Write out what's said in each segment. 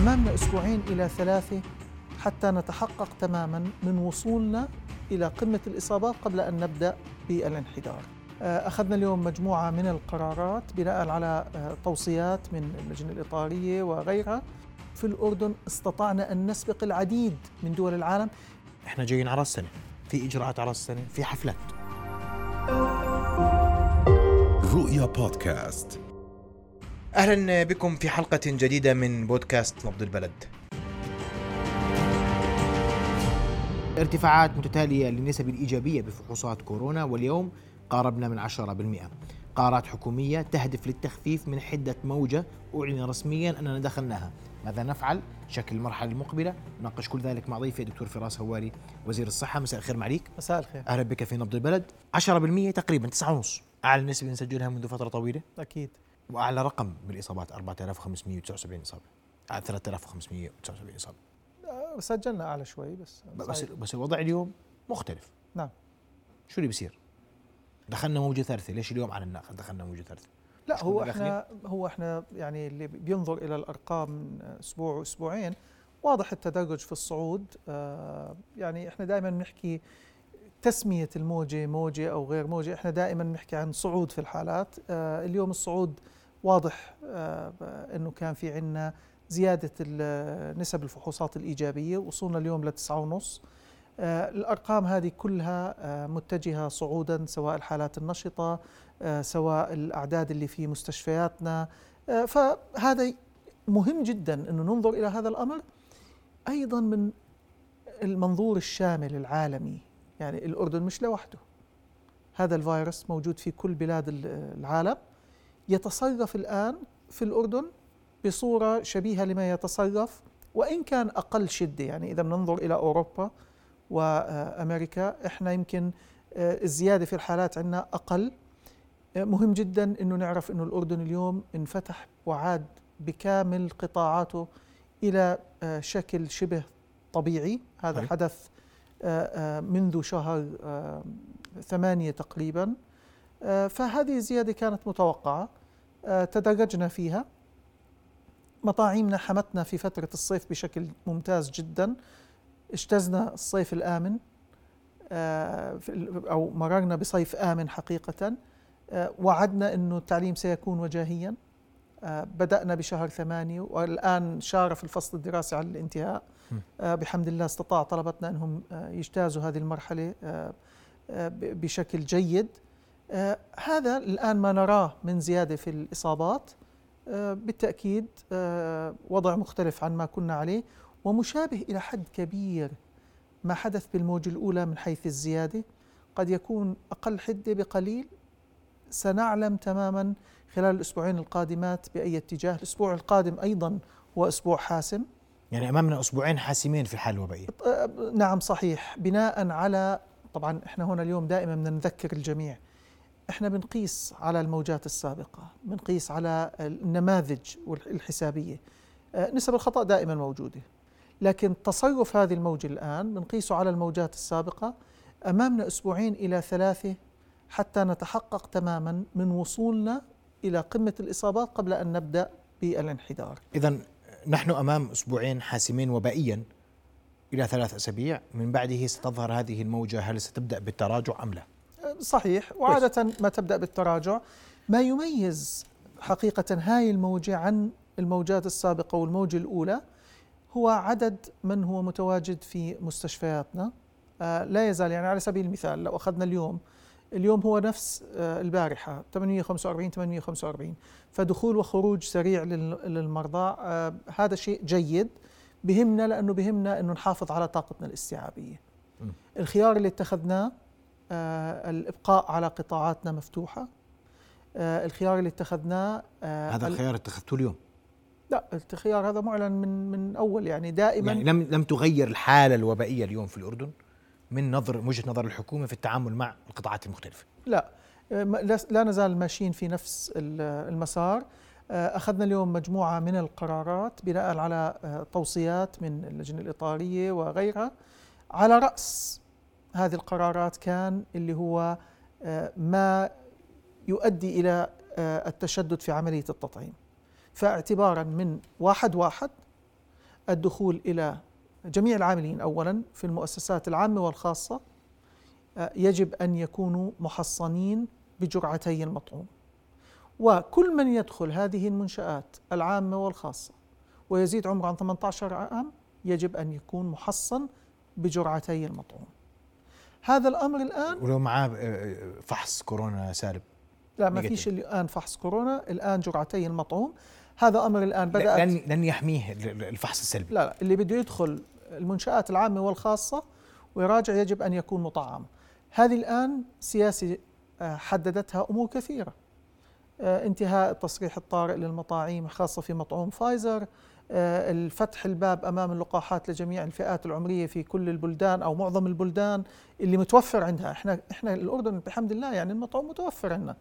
أمامنا أسبوعين إلى ثلاثة حتى نتحقق تماما من وصولنا إلى قمة الإصابات قبل أن نبدأ بالانحدار. آه، أخذنا اليوم مجموعة من القرارات بناء على آه، توصيات من اللجنة الإطارية وغيرها. في الأردن استطعنا أن نسبق العديد من دول العالم. إحنا جايين على السنة. في إجراءات على السنة في حفلات. رؤيا بودكاست. أهلا بكم في حلقة جديدة من بودكاست نبض البلد. ارتفاعات متتالية للنسب الإيجابية بفحوصات كورونا واليوم قاربنا من 10% قرارات حكومية تهدف للتخفيف من حدة موجة أعلن رسميا أننا دخلناها. ماذا نفعل؟ شكل المرحلة المقبلة. نناقش كل ذلك مع ضيفي دكتور فراس هواري وزير الصحة. مساء الخير معليك مساء الخير. أهلا بك في نبض البلد. 10% تقريبا 9.5 أعلى نسبة نسجلها منذ فترة طويلة. أكيد. وأعلى رقم بالإصابات 4579 إصابة. على 3579 إصابة. آه، سجلنا أعلى شوي بس بس. بس الوضع اليوم مختلف. نعم. شو اللي بيصير؟ دخلنا موجة ثالثة ليش اليوم على الناقل دخلنا موجة ثالثة؟ لا هو إحنا هو إحنا يعني اللي بينظر إلى الأرقام من أسبوع وأسبوعين. واضح التدرج في الصعود. آه، يعني إحنا دائما بنحكي تسمية الموجة موجة أو غير موجة. إحنا دائما بنحكي عن صعود في الحالات. آه، اليوم الصعود واضح آه، إنه كان في عندنا زيادة ال- نسب الفحوصات الإيجابية وصلنا اليوم لتسعة ونص. آه، الأرقام هذه كلها آه، متجهة صعودا سواء الحالات النشطة آه، سواء الأعداد اللي في مستشفياتنا. فهذا مهم جدا إنه ننظر إلى هذا الأمر أيضا من المنظور الشامل العالمي يعني الأردن مش لوحده. هذا الفيروس موجود في كل بلاد ال- العالم. يتصرف الآن في الأردن بصورة شبيهة لما يتصرف وإن كان أقل شدة يعني إذا بننظر إلى أوروبا وأمريكا إحنا يمكن آه، الزيادة في الحالات عندنا أقل. آه، مهم جدا إنه نعرف إنه الأردن اليوم انفتح وعاد بكامل قطاعاته إلى آه، شكل شبه طبيعي. هذا طيب. حدث منذ شهر ثمانية تقريبا. فهذه الزيادة كانت متوقعة. تدرجنا فيها. مطاعيمنا حمتنا في فترة الصيف بشكل ممتاز جدا. اجتزنا الصيف الآمن آه، أو مررنا بصيف آمن حقيقة. آه، وعدنا أنه التعليم سيكون وجاهيا. آه، بدأنا بشهر ثمانية والآن شارف الفصل الدراسي على الانتهاء. آه، بحمد الله استطاع طلبتنا أنهم آه، يجتازوا هذه المرحلة آه، آه، بشكل جيد. آه، هذا الآن ما نراه من زيادة في الإصابات. آه، بالتأكيد آه، وضع مختلف عن ما كنا عليه ومشابه إلى حد كبير ما حدث بالموجة الأولى من حيث الزيادة. قد يكون أقل حدة بقليل. سنعلم تماما خلال الأسبوعين القادمات بأي اتجاه. الأسبوع القادم أيضا هو أسبوع حاسم. يعني أمامنا أسبوعين حاسمين في الحاله الوبائيه آه، نعم صحيح. بناء على طبعا إحنا هنا اليوم دائما بدنا نذكر الجميع إحنا بنقيس على الموجات السابقة بنقيس على النماذج الحسابيه آه، نسب الخطأ دائما موجودة لكن تصرف هذه الموجة الآن بنقيسه على الموجات السابقة أمامنا أسبوعين إلى ثلاثة حتى نتحقق تماما من وصولنا إلى قمة الإصابات قبل أن نبدأ بالانحدار اذا نحن أمام أسبوعين حاسمين وبائيا إلى ثلاث أسابيع من بعده ستظهر هذه الموجة هل ستبدأ بالتراجع أم لا؟ صحيح. وعادة ما تبدأ بالتراجع. ما يميز حقيقة هاي الموجة عن الموجات السابقة والموجة الأولى هو عدد من هو متواجد في مستشفياتنا. آه، لا يزال يعني على سبيل المثال لو أخذنا اليوم اليوم هو نفس آه، البارحة 845 845 فدخول وخروج سريع لل- للمرضى آه، هذا شيء جيد. بهمنا لأنه بهمنا أنه نحافظ على طاقتنا الاستيعابية. الخيار اللي اتخذناه آه، الإبقاء على قطاعاتنا مفتوحة. آه، الخيار اللي اتخذناه آه، هذا ال- الخيار اتخذته اليوم؟ لا الخيار هذا معلن من من أول يعني دائما يعني لم لم تغير الحالة الوبائية اليوم في الأردن من نظر وجهة نظر الحكومة في التعامل مع القطاعات المختلفة؟ لا. لا- نزال ماشيين في نفس ال- المسار. أخذنا اليوم مجموعة من القرارات بناء على توصيات من اللجنة الإطارية وغيرها على رأس هذه القرارات كان اللي هو آه، ما يؤدي إلى آه، التشدد في عملية التطعيم. فاعتبارا من واحد واحد الدخول إلى جميع العاملين اولا في المؤسسات العامة والخاصة آه، يجب أن يكونوا محصنين بجرعتي المطعوم. وكل من يدخل هذه المنشآت العامة والخاصة ويزيد عمره عن 18 عام يجب أن يكون محصن بجرعتي المطعوم. هذا الأمر الآن ولو معاه آه، فحص كورونا سالب. لا ما فيش الآن فحص كورونا الآن جرعتي المطعوم. هذا أمر الآن بدأت لن لن يحميه الفحص السلبي. لا لا اللي بده يدخل المنشآت العامة والخاصة ويراجع يجب أن يكون مطعم. هذه الآن سياسة آه، حددتها أمور كثيرة. آه، انتهاء التصريح الطارئ للمطاعيم خاصة في مطعوم فايزر آه، الفتح الباب أمام اللقاحات لجميع الفئات العمرية في كل البلدان أو معظم البلدان اللي متوفر عندها. إحنا إحنا الأردن بحمد الله يعني المطعوم متوفر عندنا.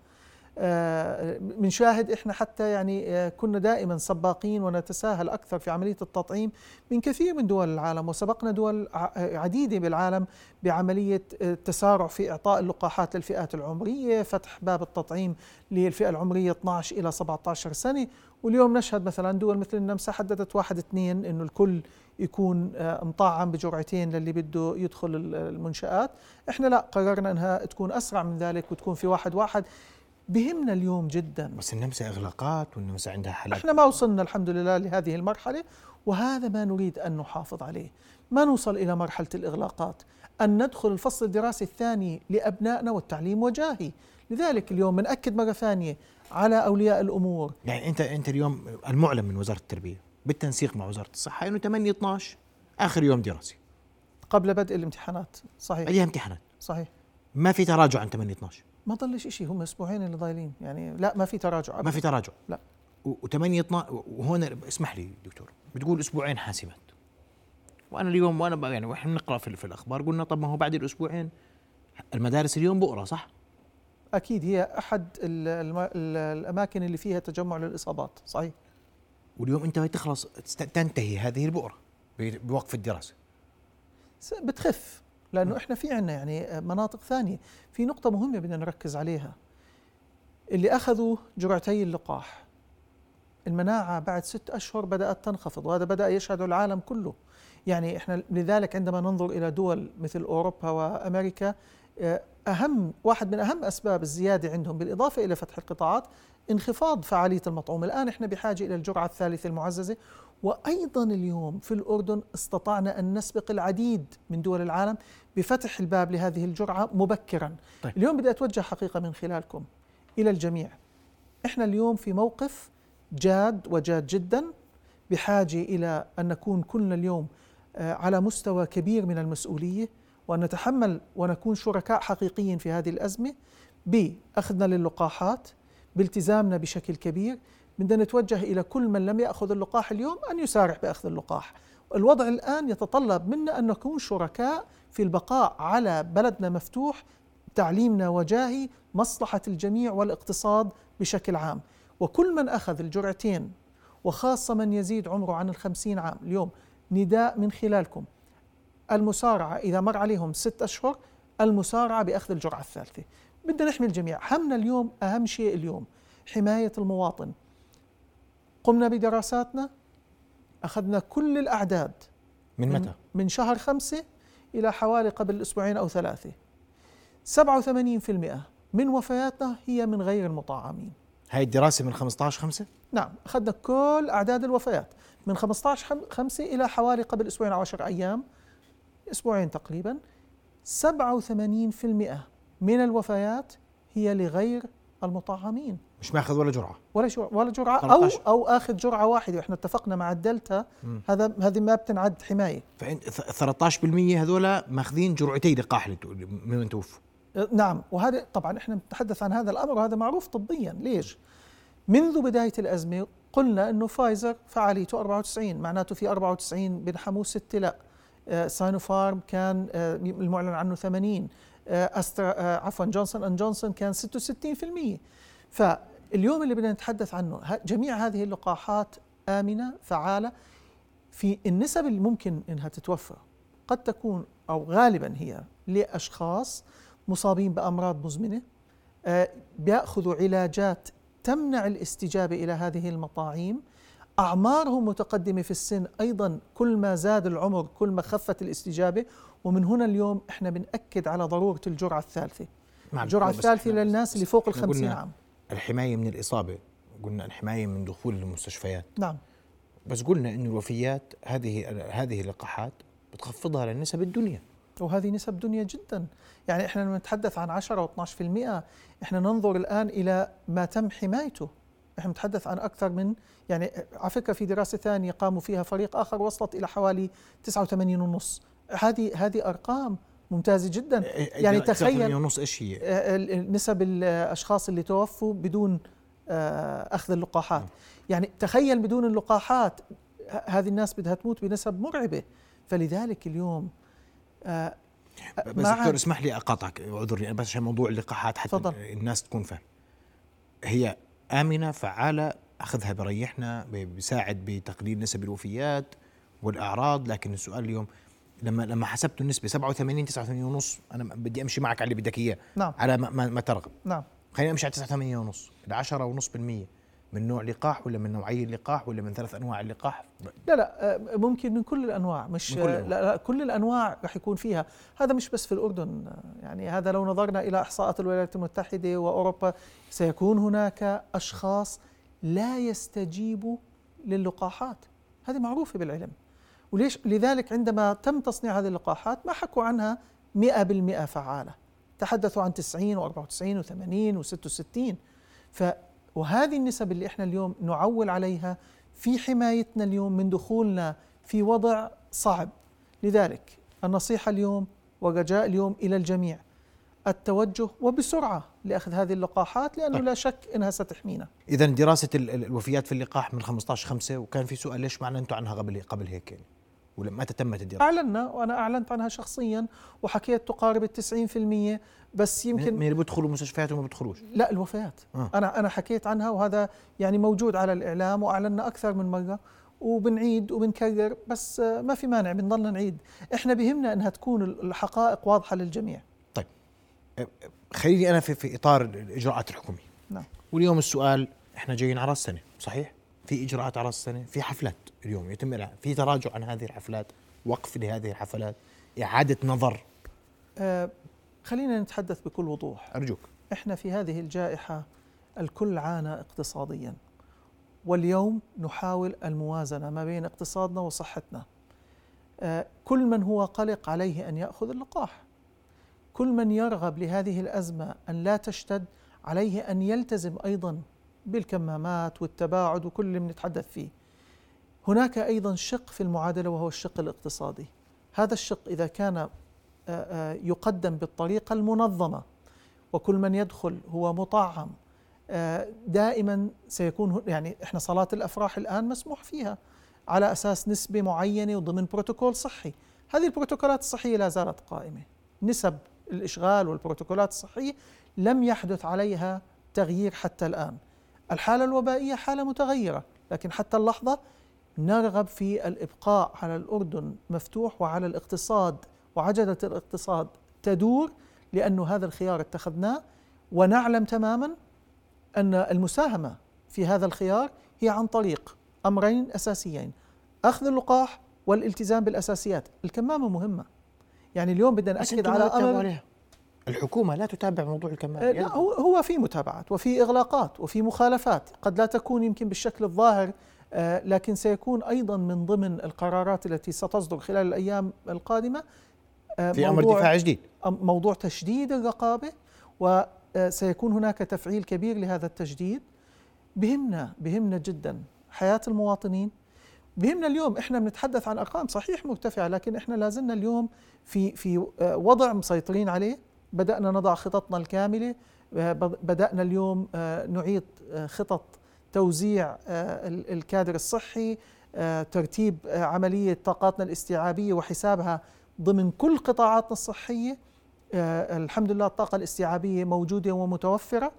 بنشاهد إحنا حتى يعني آه، كنا دائما سباقين ونتساهل أكثر في عملية التطعيم من كثير من دول العالم وسبقنا دول عديدة بالعالم بعملية التسارع آه، في إعطاء اللقاحات للفئات العمرية، فتح باب التطعيم للفئة العمرية 12 إلى 17 سنة، واليوم نشهد مثلا دول مثل النمسا حددت واحد اثنين إنه الكل يكون آه، مطعم بجرعتين للي بده يدخل المنشآت، إحنا لا قررنا إنها تكون أسرع من ذلك وتكون في واحد واحد. بهمنا اليوم جدا. بس النمسا إغلاقات والنمسا عندها حالات إحنا ما وصلنا الحمد لله لهذه المرحلة وهذا ما نريد أن نحافظ عليه. ما نوصل إلى مرحلة الإغلاقات. أن ندخل الفصل الدراسي الثاني لأبنائنا والتعليم وجاهي. لذلك اليوم بنأكد مرة ثانية على أولياء الأمور. يعني أنت أنت اليوم المعلن من وزارة التربية بالتنسيق مع وزارة الصحة إنه 8 12 آخر يوم دراسي. قبل بدء الامتحانات. صحيح. عليها امتحانات؟ صحيح. ما في تراجع عن 8 12 ما ضلش شيء هم أسبوعين اللي ضايلين. يعني لا ما في تراجع. أبدا. ما في تراجع. لا. و8 وهون اسمح لي دكتور بتقول أسبوعين حاسمات وأنا اليوم وأنا يعني وإحنا بنقرأ في, في الأخبار قلنا طب ما هو بعد الأسبوعين. المدارس اليوم بؤرة صح؟ أكيد هي أحد الأماكن اللي فيها تجمع للإصابات صحيح. واليوم أنت تخلص؟ تنتهي هذه البؤرة بوقف الدراسة. بتخف لأنه إحنا في عندنا يعني مناطق ثانية. في نقطة مهمة بدنا نركز عليها. اللي أخذوا جرعتي اللقاح. المناعة بعد ست أشهر بدأت تنخفض وهذا بدأ يشهده العالم كله. يعني إحنا لذلك عندما ننظر إلى دول مثل أوروبا وأمريكا أهم واحد من أهم أسباب الزيادة عندهم بالإضافة إلى فتح القطاعات انخفاض فعالية المطعوم الآن إحنا بحاجة إلى الجرعة الثالثة المعززة وأيضا اليوم في الأردن استطعنا أن نسبق العديد من دول العالم بفتح الباب لهذه الجرعة مبكرا. طيب. اليوم بدي أتوجه حقيقة من خلالكم إلى الجميع. إحنا اليوم في موقف جاد وجاد جدا بحاجة إلى أن نكون كلنا اليوم آه، على مستوى كبير من المسؤولية وأن نتحمل ونكون شركاء حقيقيين في هذه الأزمة باخذنا للقاحات بالتزامنا بشكل كبير بدنا نتوجه إلى كل من لم يأخذ اللقاح اليوم أن يسارع بأخذ اللقاح. الوضع الآن يتطلب منا أن نكون شركاء في البقاء على بلدنا مفتوح تعليمنا وجاهي مصلحة الجميع والاقتصاد بشكل عام. وكل من أخذ الجرعتين وخاصة من يزيد عمره عن الخمسين عام اليوم نداء من خلالكم المسارعة إذا مر عليهم ست أشهر المسارعة بأخذ الجرعة الثالثة. بدنا نحمي الجميع، همنا اليوم أهم شيء اليوم حماية المواطن قمنا بدراساتنا أخذنا كل الأعداد من متى؟ من شهر خمسة إلى حوالي قبل أسبوعين أو ثلاثة 87% من وفياتنا هي من غير المطعمين هاي الدراسة من 15 خمسة؟ نعم أخذنا كل أعداد الوفيات من 15 خمسة إلى حوالي قبل أسبوعين أو 10 أيام أسبوعين تقريبا 87% من الوفيات هي لغير المطعمين. مش ماخذ ولا جرعة. ولا جرعه ولا جرعة أو أو آخذ جرعة واحدة. وإحنا اتفقنا مع الدلتا. مم. هذا هذه ما بتنعد حماية. فانت 13% هذول ماخذين جرعتي لقاح ممن توفوا. أه، نعم. وهذا طبعا إحنا نتحدث عن هذا الأمر وهذا معروف طبيا. ليش؟ منذ بداية الأزمة قلنا إنه فايزر فعاليته 94 معناته في 94 بنحموه 6 لا. ساينوفارم كان آه المعلن عنه 80 آه أسترا آه عفوا جونسون and جونسون كان 66% فاليوم اللي بدنا نتحدث عنه جميع هذه اللقاحات آمنة فعالة. في النسب اللي ممكن إنها تتوفر قد تكون أو غالبا هي لأشخاص مصابين بأمراض مزمنة آه، بيأخذوا علاجات تمنع الاستجابة إلى هذه المطاعيم أعمارهم متقدمة في السن أيضا كل ما زاد العمر كل ما خفت الاستجابة. ومن هنا اليوم إحنا بنأكد على ضرورة الجرعة الثالثة. الجرعة الثالثة للناس اللي فوق الخمسين عام. الحماية من الإصابة قلنا الحماية من دخول المستشفيات. نعم. بس قلنا انه الوفيات هذه هذه اللقاحات بتخفضها للنسب الدنيا. وهذه نسب دنيا جدا. يعني إحنا لما نتحدث عن 10 و12% إحنا ننظر الآن إلى ما تم حمايته. إحنا نتحدث عن أكثر من يعني على فكره في دراسة ثانية قاموا فيها فريق آخر وصلت إلى حوالي 89 ونص. هذه هذه أرقام ممتازة جدا. يعني تخيل ونص إيش هي؟ آه، نسب الأشخاص اللي توفوا بدون آه، أخذ اللقاحات. يعني تخيل بدون اللقاحات هذه الناس بدها تموت بنسب مرعبة. فلذلك اليوم آه، بس دكتور اسمح لي أقاطعك أعذرني بس عشان موضوع اللقاحات حتى تفضل. الناس تكون فاهم. هي آمنة فعالة أخذها بريحنا بيساعد بتقليل نسب الوفيات والأعراض. لكن السؤال اليوم لما لما حسبت النسبة 87 89 ونص أنا بدي أمشي معك على اللي بدك إياه. نعم. على ما, ما, ما ترغب. نعم. خلينا نمشي على 89 ونص ال 10 ونص بالمية. من نوع لقاح ولا من نوعية اللقاح ولا من ثلاث أنواع اللقاح لا لا آه، ممكن من كل الأنواع مش كل الأنواع. لا, لا كل الأنواع رح يكون فيها. هذا مش بس في الأردن آه، يعني هذا لو نظرنا إلى إحصاءات الولايات المتحدة وأوروبا سيكون هناك أشخاص لا يستجيبوا للقاحات. هذه معروفة بالعلم. وليش؟ لذلك عندما تم تصنيع هذه اللقاحات ما حكوا عنها 100% فعالة. تحدثوا عن 90 و94 و80 و66 ف وهذه النسب اللي إحنا اليوم نعول عليها في حمايتنا اليوم من دخولنا في وضع صعب. لذلك النصيحة اليوم والرجاء اليوم إلى الجميع التوجه وبسرعة لأخذ هذه اللقاحات لأنه طيب. لا شك أنها ستحمينا. اذا دراسة ال- ال- الوفيات في اللقاح من 15 5 وكان في سؤال ليش ما عنها قبل قبل هيك يعني؟ ولا متى تمت الدراسة؟ أعلنا وأنا أعلنت عنها شخصيا وحكيت تقارب في المية بس من يمكن من اللي بيدخلوا المستشفيات وما بيدخلوش؟ لا الوفيات. آه. أنا أنا حكيت عنها وهذا يعني موجود على الإعلام واعلنا أكثر من مرة وبنعيد وبنكرر بس ما في مانع بنضلنا نعيد. إحنا بهمنا إنها تكون الحقائق واضحة للجميع. خليني أنا في في إطار الإجراءات الحكومية. نعم. واليوم السؤال إحنا جايين على راس السنة صحيح؟ في إجراءات على راس السنة في حفلات؟ اليوم يتم في تراجع عن هذه الحفلات وقف لهذه الحفلات إعادة نظر. آه خلينا نتحدث بكل وضوح. أرجوك. إحنا في هذه الجائحة الكل عانى اقتصاديا. واليوم نحاول الموازنة ما بين اقتصادنا وصحتنا. آه، كل من هو قلق عليه أن يأخذ اللقاح. كل من يرغب لهذه الأزمة أن لا تشتد عليه أن يلتزم أيضا بالكمامات والتباعد وكل اللي بنتحدث فيه. هناك أيضا شق في المعادلة وهو الشق الاقتصادي. هذا الشق إذا كان آه، آه، يقدم بالطريقة المنظمة وكل من يدخل هو مطعم آه، دائما سيكون يعني إحنا صلاة الأفراح الآن مسموح فيها على أساس نسبة معينة وضمن بروتوكول صحي. هذه البروتوكولات الصحية لا زالت قائمة. نسب الإشغال والبروتوكولات الصحية لم يحدث عليها تغيير حتى الآن. الحالة الوبائية حالة متغيرة لكن حتى اللحظة نرغب في الإبقاء على الأردن مفتوح وعلى الاقتصاد وعجلة الاقتصاد تدور لأنه هذا الخيار اتخذناه ونعلم تماما أن المساهمة في هذا الخيار هي عن طريق أمرين أساسيين أخذ اللقاح والالتزام بالأساسيات. الكمامة مهمة. يعني اليوم بدنا أنتم على عليها. الحكومة لا تتابع موضوع الكمام آه، لا هو هو في متابعات وفي إغلاقات وفي مخالفات. قد لا تكون يمكن بالشكل الظاهر لكن سيكون أيضا من ضمن القرارات التي ستصدر خلال الأيام القادمة آه، في أمر دفاع جديد. موضوع تشديد الرقابة وسيكون هناك تفعيل كبير لهذا التجديد بهمنا بهمنا جدا حياة المواطنين. بهمنا اليوم إحنا بنتحدث عن أرقام صحيح مرتفعة لكن إحنا لازلنا اليوم في في آه، وضع مسيطرين عليه. بدأنا نضع خططنا الكاملة آه، بد- بدأنا اليوم آه، نعيد آه، خطط توزيع آه، ال- الكادر الصحي آه، ترتيب آه، عملية طاقاتنا الاستيعابية وحسابها ضمن كل قطاعاتنا الصحية آه، الحمد لله الطاقة الاستيعابية موجودة ومتوفرة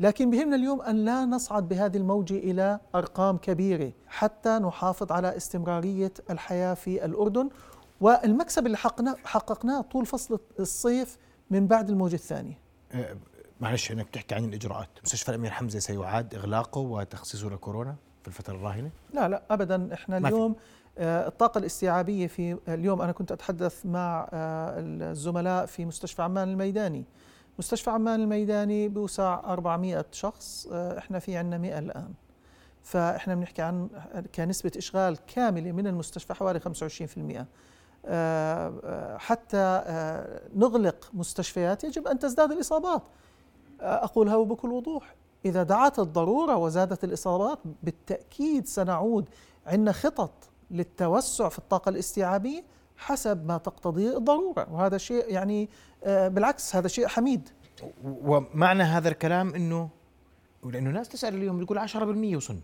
لكن بهمنا اليوم أن لا نصعد بهذه الموجة إلى أرقام كبيرة حتى نحافظ على استمرارية الحياة في الأردن والمكسب اللي حققناه طول فصل الصيف من بعد الموجة الثانية. آه، معلش انك بتحكي عن الإجراءات. مستشفى الأمير حمزة سيعاد إغلاقه وتخصيصه لكورونا في الفترة الراهنة؟ لا لا ابدا. إحنا. اليوم آه، الطاقة الاستيعابية في اليوم أنا كنت أتحدث مع آه، الزملاء في مستشفى عمان الميداني. مستشفى عمان الميداني بوسع 400 شخص آه، إحنا في عندنا 100 الآن. فإحنا بنحكي عن كنسبة إشغال كاملة من المستشفى حوالي 25% آه، آه، حتى آه، نغلق مستشفيات يجب أن تزداد الإصابات. آه، أقولها بكل وضوح إذا دعت الضرورة وزادت الإصابات بالتأكيد سنعود عندنا خطط للتوسع في الطاقة الاستيعابية حسب ما تقتضيه الضرورة. وهذا شيء يعني آه، بالعكس هذا شيء حميد. ومعنى هذا الكلام إنه لأنه ناس تسأل اليوم بتقول 10% وصلنا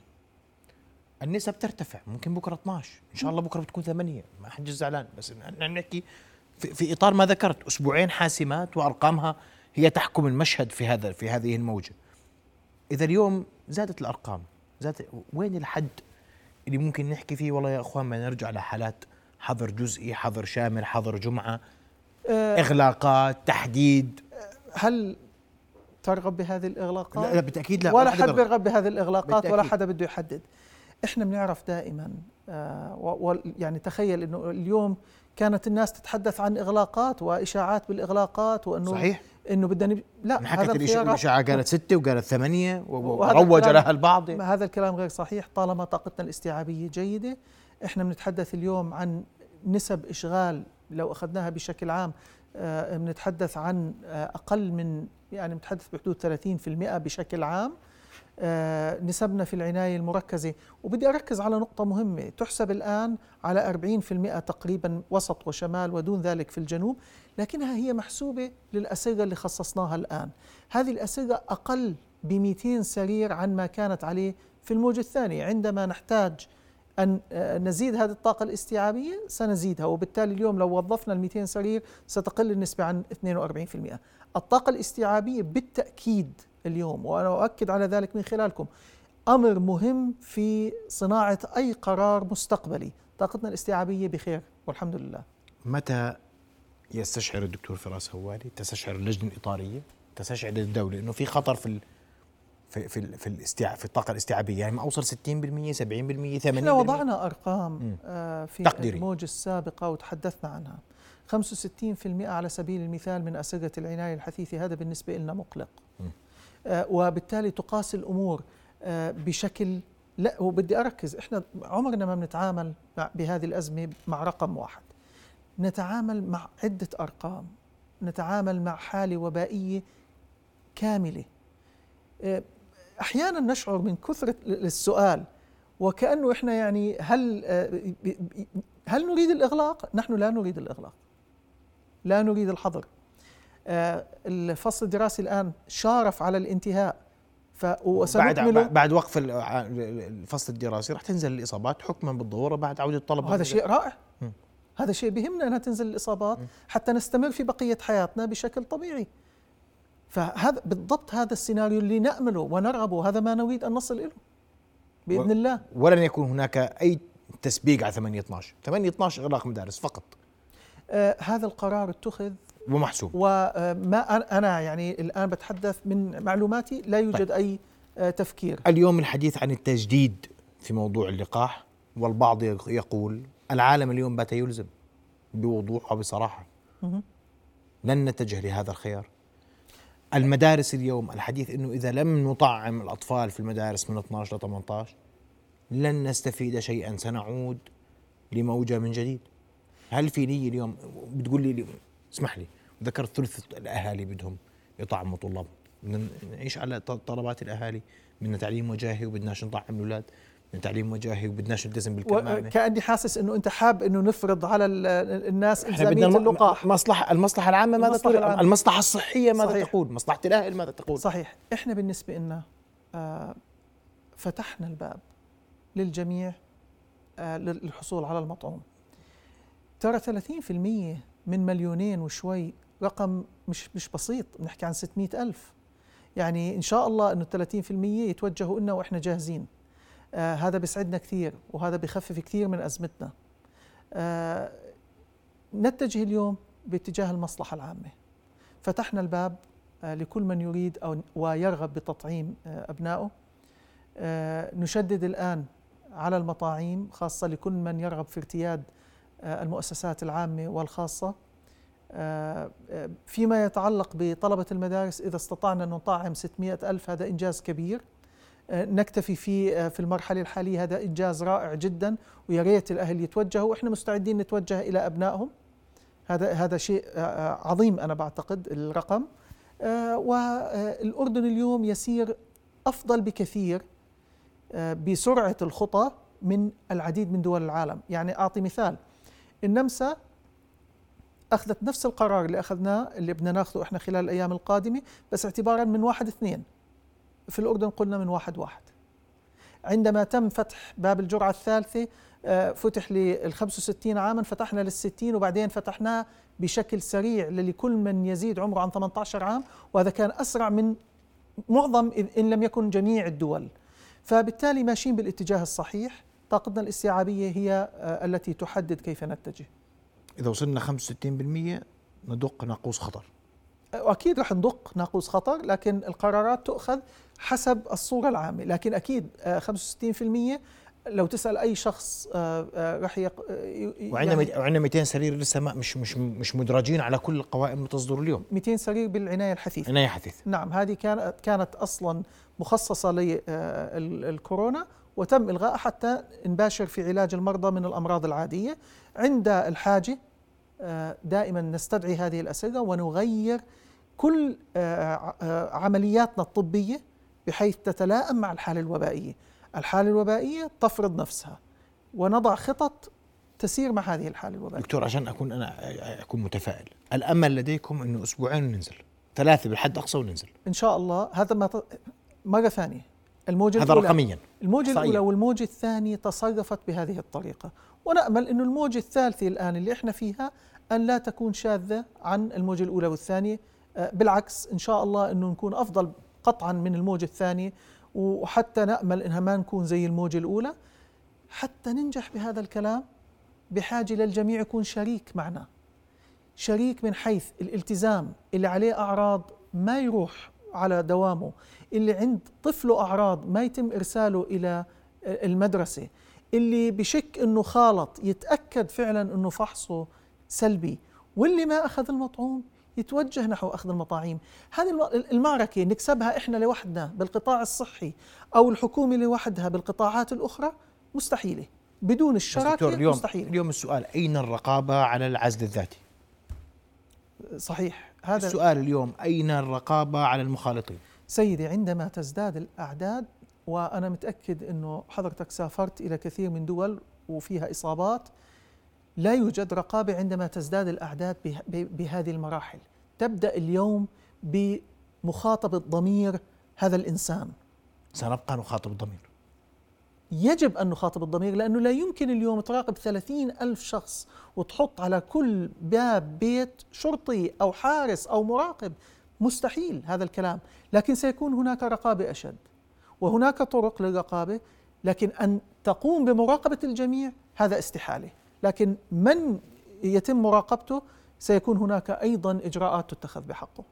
النسب ترتفع ممكن بكرة 12 إن شاء الله بكرة بتكون 8 ما حد زعلان بس إحنا نحكي في, في إطار ما ذكرت أسبوعين حاسمات وأرقامها هي تحكم المشهد في هذا في هذه الموجة إذا اليوم زادت الأرقام زادت وين الحد اللي ممكن نحكي فيه والله يا أخوان ما نرجع لحالات حظر جزئي حظر شامل حظر جمعة آه، إغلاقات تحديد هل ترغب بهذه الإغلاقات؟ لا, لا بالتأكيد لا ولا حد يرغب. بيرغب بهذه الإغلاقات ولا بالتأكيد. حدا بده يحدد إحنا بنعرف دائما آه و- يعني تخيل إنه اليوم كانت الناس تتحدث عن إغلاقات وإشاعات بالإغلاقات وإنه صحيح إنه بدنا نب... لا الخيار الاشاعه قالت ستة وقالت وهذا وروج لها البعض هذا الكلام غير صحيح. طالما طاقتنا الاستيعابية جيدة إحنا بنتحدث اليوم عن نسب إشغال لو أخذناها بشكل عام آه، بنتحدث عن آه، أقل من يعني بنتحدث بحدود 30% بشكل عام. نسبنا في العناية المركزة. وبدي أركز على نقطة مهمة. تحسب الآن على 40% تقريبا وسط وشمال ودون ذلك في الجنوب لكنها هي محسوبة للاسره اللي خصصناها الآن. هذه الاسره أقل ب 200 سرير عن ما كانت عليه في الموجة الثانية عندما نحتاج أن آه، نزيد هذه الطاقة الاستيعابية سنزيدها. وبالتالي اليوم لو وظفنا ال 200 سرير ستقل النسبة عن 42% الطاقة الاستيعابية بالتأكيد اليوم وأنا أؤكد على ذلك من خلالكم. أمر مهم في صناعة أي قرار مستقبلي. طاقتنا الاستيعابية بخير والحمد لله. متى يستشعر الدكتور فراس هوالي تستشعر اللجنة الإطارية؟ تستشعر الدولة؟ إنه في خطر في ال في في في, الاستيع في الطاقة الاستيعابية. يعني ما أوصل 60% 70% 80% إحنا وضعنا أرقام. آه، في تقديري. الموجة السابقة وتحدثنا عنها. 65% على سبيل المثال من أسرة العناية الحثيثة. هذا بالنسبة لنا مقلق. وبالتالي تقاس الأمور آه، بشكل لا وبدي أركز إحنا عمرنا ما بنتعامل بهذه الأزمة مع رقم واحد. نتعامل مع عدة أرقام نتعامل مع حالة وبائية كاملة. آه، أحيانا نشعر من كثرة السؤال وكأنه إحنا يعني هل آه، هل نريد الإغلاق؟ نحن لا نريد الإغلاق. لا نريد الحظر. آه، الفصل الدراسي الآن شارف على الانتهاء. ف بعد بعد وقف ال- الفصل الدراسي راح تنزل الإصابات حكما بالظهور بعد عودة الطلبه هذا شيء رائع. مم. هذا شيء بهمنا إنها تنزل الإصابات حتى نستمر في بقية حياتنا بشكل طبيعي. فهذا بالضبط هذا السيناريو اللي نامله ونرغبه هذا ما نريد أن نصل له بإذن الله. ولن يكون هناك أي تسبيق على 8 12 8 12 إغلاق مدارس فقط. آه هذا القرار اتخذ ومحسوب. وما أنا- أنا يعني الآن بتحدث من معلوماتي لا يوجد طيب. أي آه تفكير. اليوم الحديث عن التجديد في موضوع اللقاح والبعض يقول العالم اليوم بات يلزم بوضوح وبصراحة. لن نتجه لهذا الخيار. المدارس اليوم الحديث إنه إذا لم نطعم الأطفال في المدارس من 12 ل 18 لن نستفيد شيئا. سنعود لموجة من جديد. هل في نيه اليوم بتقول لي اسمح لي ذكرت ثلث الأهالي بدهم يطعموا طلاب. بدنا نعيش على طلبات الأهالي. بدنا تعليم وجاهي وبدناش نطعم الأولاد. بدنا تعليم وجاهي وبدناش نلتزم بالكمامه وكاني حاسس إنه أنت حاب إنه نفرض على ال- الناس إلزامية اللقاح. مصلحة المصلحة العامة ماذا المصلحة تقول؟ العامة. المصلحة الصحية ماذا صحيح. تقول؟ مصلحة الأهل ماذا تقول؟ صحيح. إحنا بالنسبة لنا آه فتحنا الباب للجميع آه للحصول على المطعوم. ترى 30% من مليونين وشوي رقم مش مش بسيط بنحكي عن 600 ألف. يعني إن شاء الله أنه 30% يتوجهوا لنا وإحنا جاهزين. آه هذا بيسعدنا كثير وهذا بيخفف كثير من أزمتنا. آه نتجه اليوم باتجاه المصلحة العامة. فتحنا الباب آه، لكل من يريد أو ويرغب بتطعيم آه، أبنائه. آه، نشدد الآن على المطاعيم خاصة لكل من يرغب في ارتياد المؤسسات العامة والخاصة. آه، آه، فيما يتعلق بطلبة المدارس إذا استطعنا أن نطعم 600 ألف هذا إنجاز كبير. آه، نكتفي فيه آه، في المرحلة الحالية هذا إنجاز رائع جدا ويا ريت الأهل يتوجهوا. وإحنا مستعدين نتوجه إلى أبنائهم. هذا هذا شيء آه، آه، عظيم أنا بعتقد الرقم. آه، والأردن اليوم يسير أفضل بكثير آه، بسرعة الخطى من العديد من دول العالم. يعني أعطي مثال النمسا أخذت نفس القرار اللي أخذناه اللي بدنا ناخذه إحنا خلال الأيام القادمة بس اعتبارا من واحد اثنين. في الأردن قلنا من واحد واحد. عندما تم فتح باب الجرعة الثالثة آه، فتح لل 65 عاما فتحنا لل 60 وبعدين فتحناه بشكل سريع لكل من يزيد عمره عن 18 عام وهذا كان أسرع من معظم إن لم يكن جميع الدول. فبالتالي ماشيين بالاتجاه الصحيح. طاقتنا الاستيعابية هي آه، التي تحدد كيف نتجه. إذا وصلنا 65% ندق ناقوس خطر. واكيد رح ندق ناقوس خطر لكن القرارات تؤخذ حسب الصورة العامة. لكن أكيد آه، 65% لو تسأل أي شخص آه، آه، رح يق... آه، وعندنا يعني وعندنا 200 سرير لسه ما مش مش مش مدرجين على كل القوائم اللي تصدر اليوم. 200 سرير بالعناية الحثيثة. عناية حثيث نعم هذه كانت كانت أصلا مخصصة للكورونا وتم الغائها حتى نباشر في علاج المرضى من الأمراض العادية. عند الحاجة آه، دائما نستدعي هذه الأسئلة ونغير كل آه، آه، عملياتنا الطبية بحيث تتلائم مع الحالة الوبائية. الحالة الوبائية تفرض نفسها ونضع خطط تسير مع هذه الحالة الوبائية. دكتور عشان أكون أنا أكون متفائل الأمل لديكم إنه أسبوعين وننزل ثلاثة بالحد أقصى وننزل. إن شاء الله هذا ما ت... مرة ثانية. الموجة هذا الأولى رقميا. الموجة. الأولى والموجة الثانية تصرفت بهذه الطريقة. ونأمل أن الموجة الثالثة الآن اللي إحنا فيها أن لا تكون شاذة عن الموجة الأولى والثانية. آه، بالعكس إن شاء الله أنه نكون أفضل قطعا من الموجة الثانية. وحتى نأمل أنها ما نكون زي الموجة الأولى. حتى ننجح بهذا الكلام بحاجة للجميع يكون شريك معنا. شريك من حيث الالتزام اللي عليه أعراض ما يروح على دوامه. اللي عند طفله أعراض ما يتم إرساله إلى المدرسة اللي بشك أنه خالط يتأكد فعلا أنه فحصه سلبي واللي ما أخذ المطعوم يتوجه نحو أخذ المطاعيم. هذه الم- المعركة نكسبها إحنا لوحدنا بالقطاع الصحي أو الحكومة لوحدها بالقطاعات الأخرى مستحيلة. بدون الشراكة اليوم مستحيلة. اليوم السؤال أين الرقابة على العزل الذاتي؟ صحيح. هذا السؤال اليوم أين الرقابة على المخالطين؟ سيدي عندما تزداد الأعداد وأنا متأكد أنه حضرتك سافرت إلى كثير من دول وفيها إصابات لا يوجد رقابة عندما تزداد الأعداد بهذه المراحل. تبدأ اليوم بمخاطبة ضمير هذا الإنسان. سنبقى نخاطب الضمير. يجب أن نخاطب الضمير لأنه لا يمكن اليوم تراقب ثلاثين ألف شخص وتحط على كل باب بيت شرطي أو حارس أو مراقب مستحيل هذا الكلام لكن سيكون هناك رقابة أشد وهناك طرق للرقابة لكن أن تقوم بمراقبة الجميع هذا استحالة لكن من يتم مراقبته سيكون هناك أيضا إجراءات تتخذ بحقه.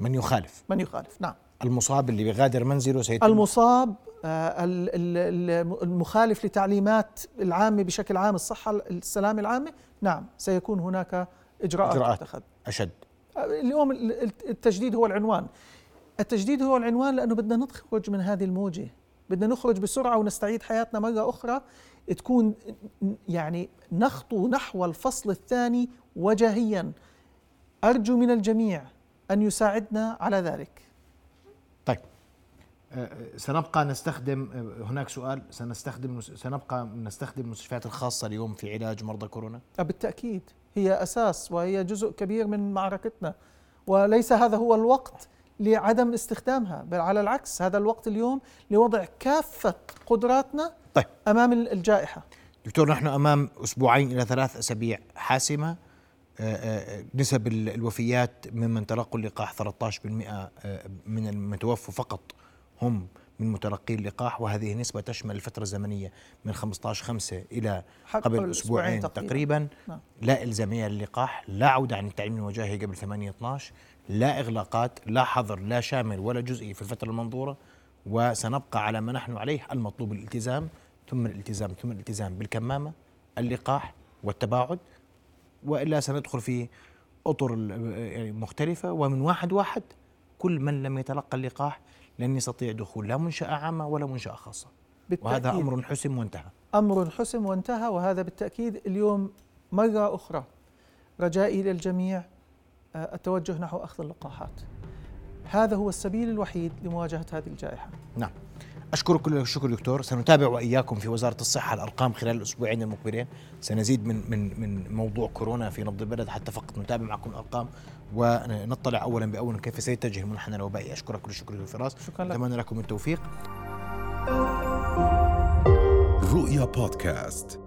من يخالف. من يخالف نعم. المصاب اللي بيغادر منزله سيتم. المصاب آه، ال- ال- ال- المخالف لتعليمات العامة بشكل عام الصحة السلامة العامة نعم سيكون هناك إجراءات, إجراءات. تتخذ. أشد. آه، اليوم ال- ال- التجديد هو العنوان. التجديد هو العنوان لأنه بدنا نخرج من هذه الموجة. بدنا نخرج بسرعة ونستعيد حياتنا مرة أخرى. تكون يعني نخطو نحو الفصل الثاني وجاهيا أرجو من الجميع أن يساعدنا على ذلك. طيب. سنبقى نستخدم آه، هناك سؤال سنستخدم سنبقى نستخدم المستشفيات الخاصة اليوم في علاج مرضى كورونا؟ بالتأكيد. هي أساس وهي جزء كبير من معركتنا. وليس هذا هو الوقت لعدم استخدامها بل على العكس هذا الوقت اليوم لوضع كافة قدراتنا طيب. أمام الجائحة. دكتور نحن أمام أسبوعين إلى ثلاث أسابيع حاسمة. آه، آه، نسب ال- الوفيات ممن تلقوا اللقاح 13% آه، من المتوفوا فقط. هم من متلقي اللقاح وهذه نسبة تشمل الفترة الزمنية من 15 5 إلى قبل أسبوعين أسبوعين تقريبا نعم. لا إلزامية للقاح لا عودة عن التعليم الوجاهي قبل 8 12 لا إغلاقات لا حظر لا شامل ولا جزئي في الفترة المنظورة وسنبقى على ما نحن عليه المطلوب الالتزام ثم الالتزام ثم الالتزام بالكمامة اللقاح والتباعد وإلا سندخل في أطر يعني مختلفة ومن واحد واحد كل من لم يتلقى اللقاح لن يستطيع دخول لا منشأة عامة ولا منشأة خاصة. وهذا أمر حسم وانتهى. أمر حسم وانتهى وهذا بالتأكيد اليوم مرة أخرى. رجائي للجميع آه، التوجه نحو أخذ اللقاحات. هذا هو السبيل الوحيد لمواجهة هذه الجائحة. نعم. أشكرك كل الشكر دكتور. سنتابع وإياكم في وزارة الصحة الأرقام خلال الأسبوعين المقبلين. سنزيد من من من موضوع كورونا في نبض البلد. حتى فقط نتابع معكم الأرقام ونطلع أولا بأول كيف سيتجه المنحنى الوبائي. أشكرك كل الشكر دكتور فراس. شكرا لك. أتمنى لكم التوفيق. رؤيا بودكاست.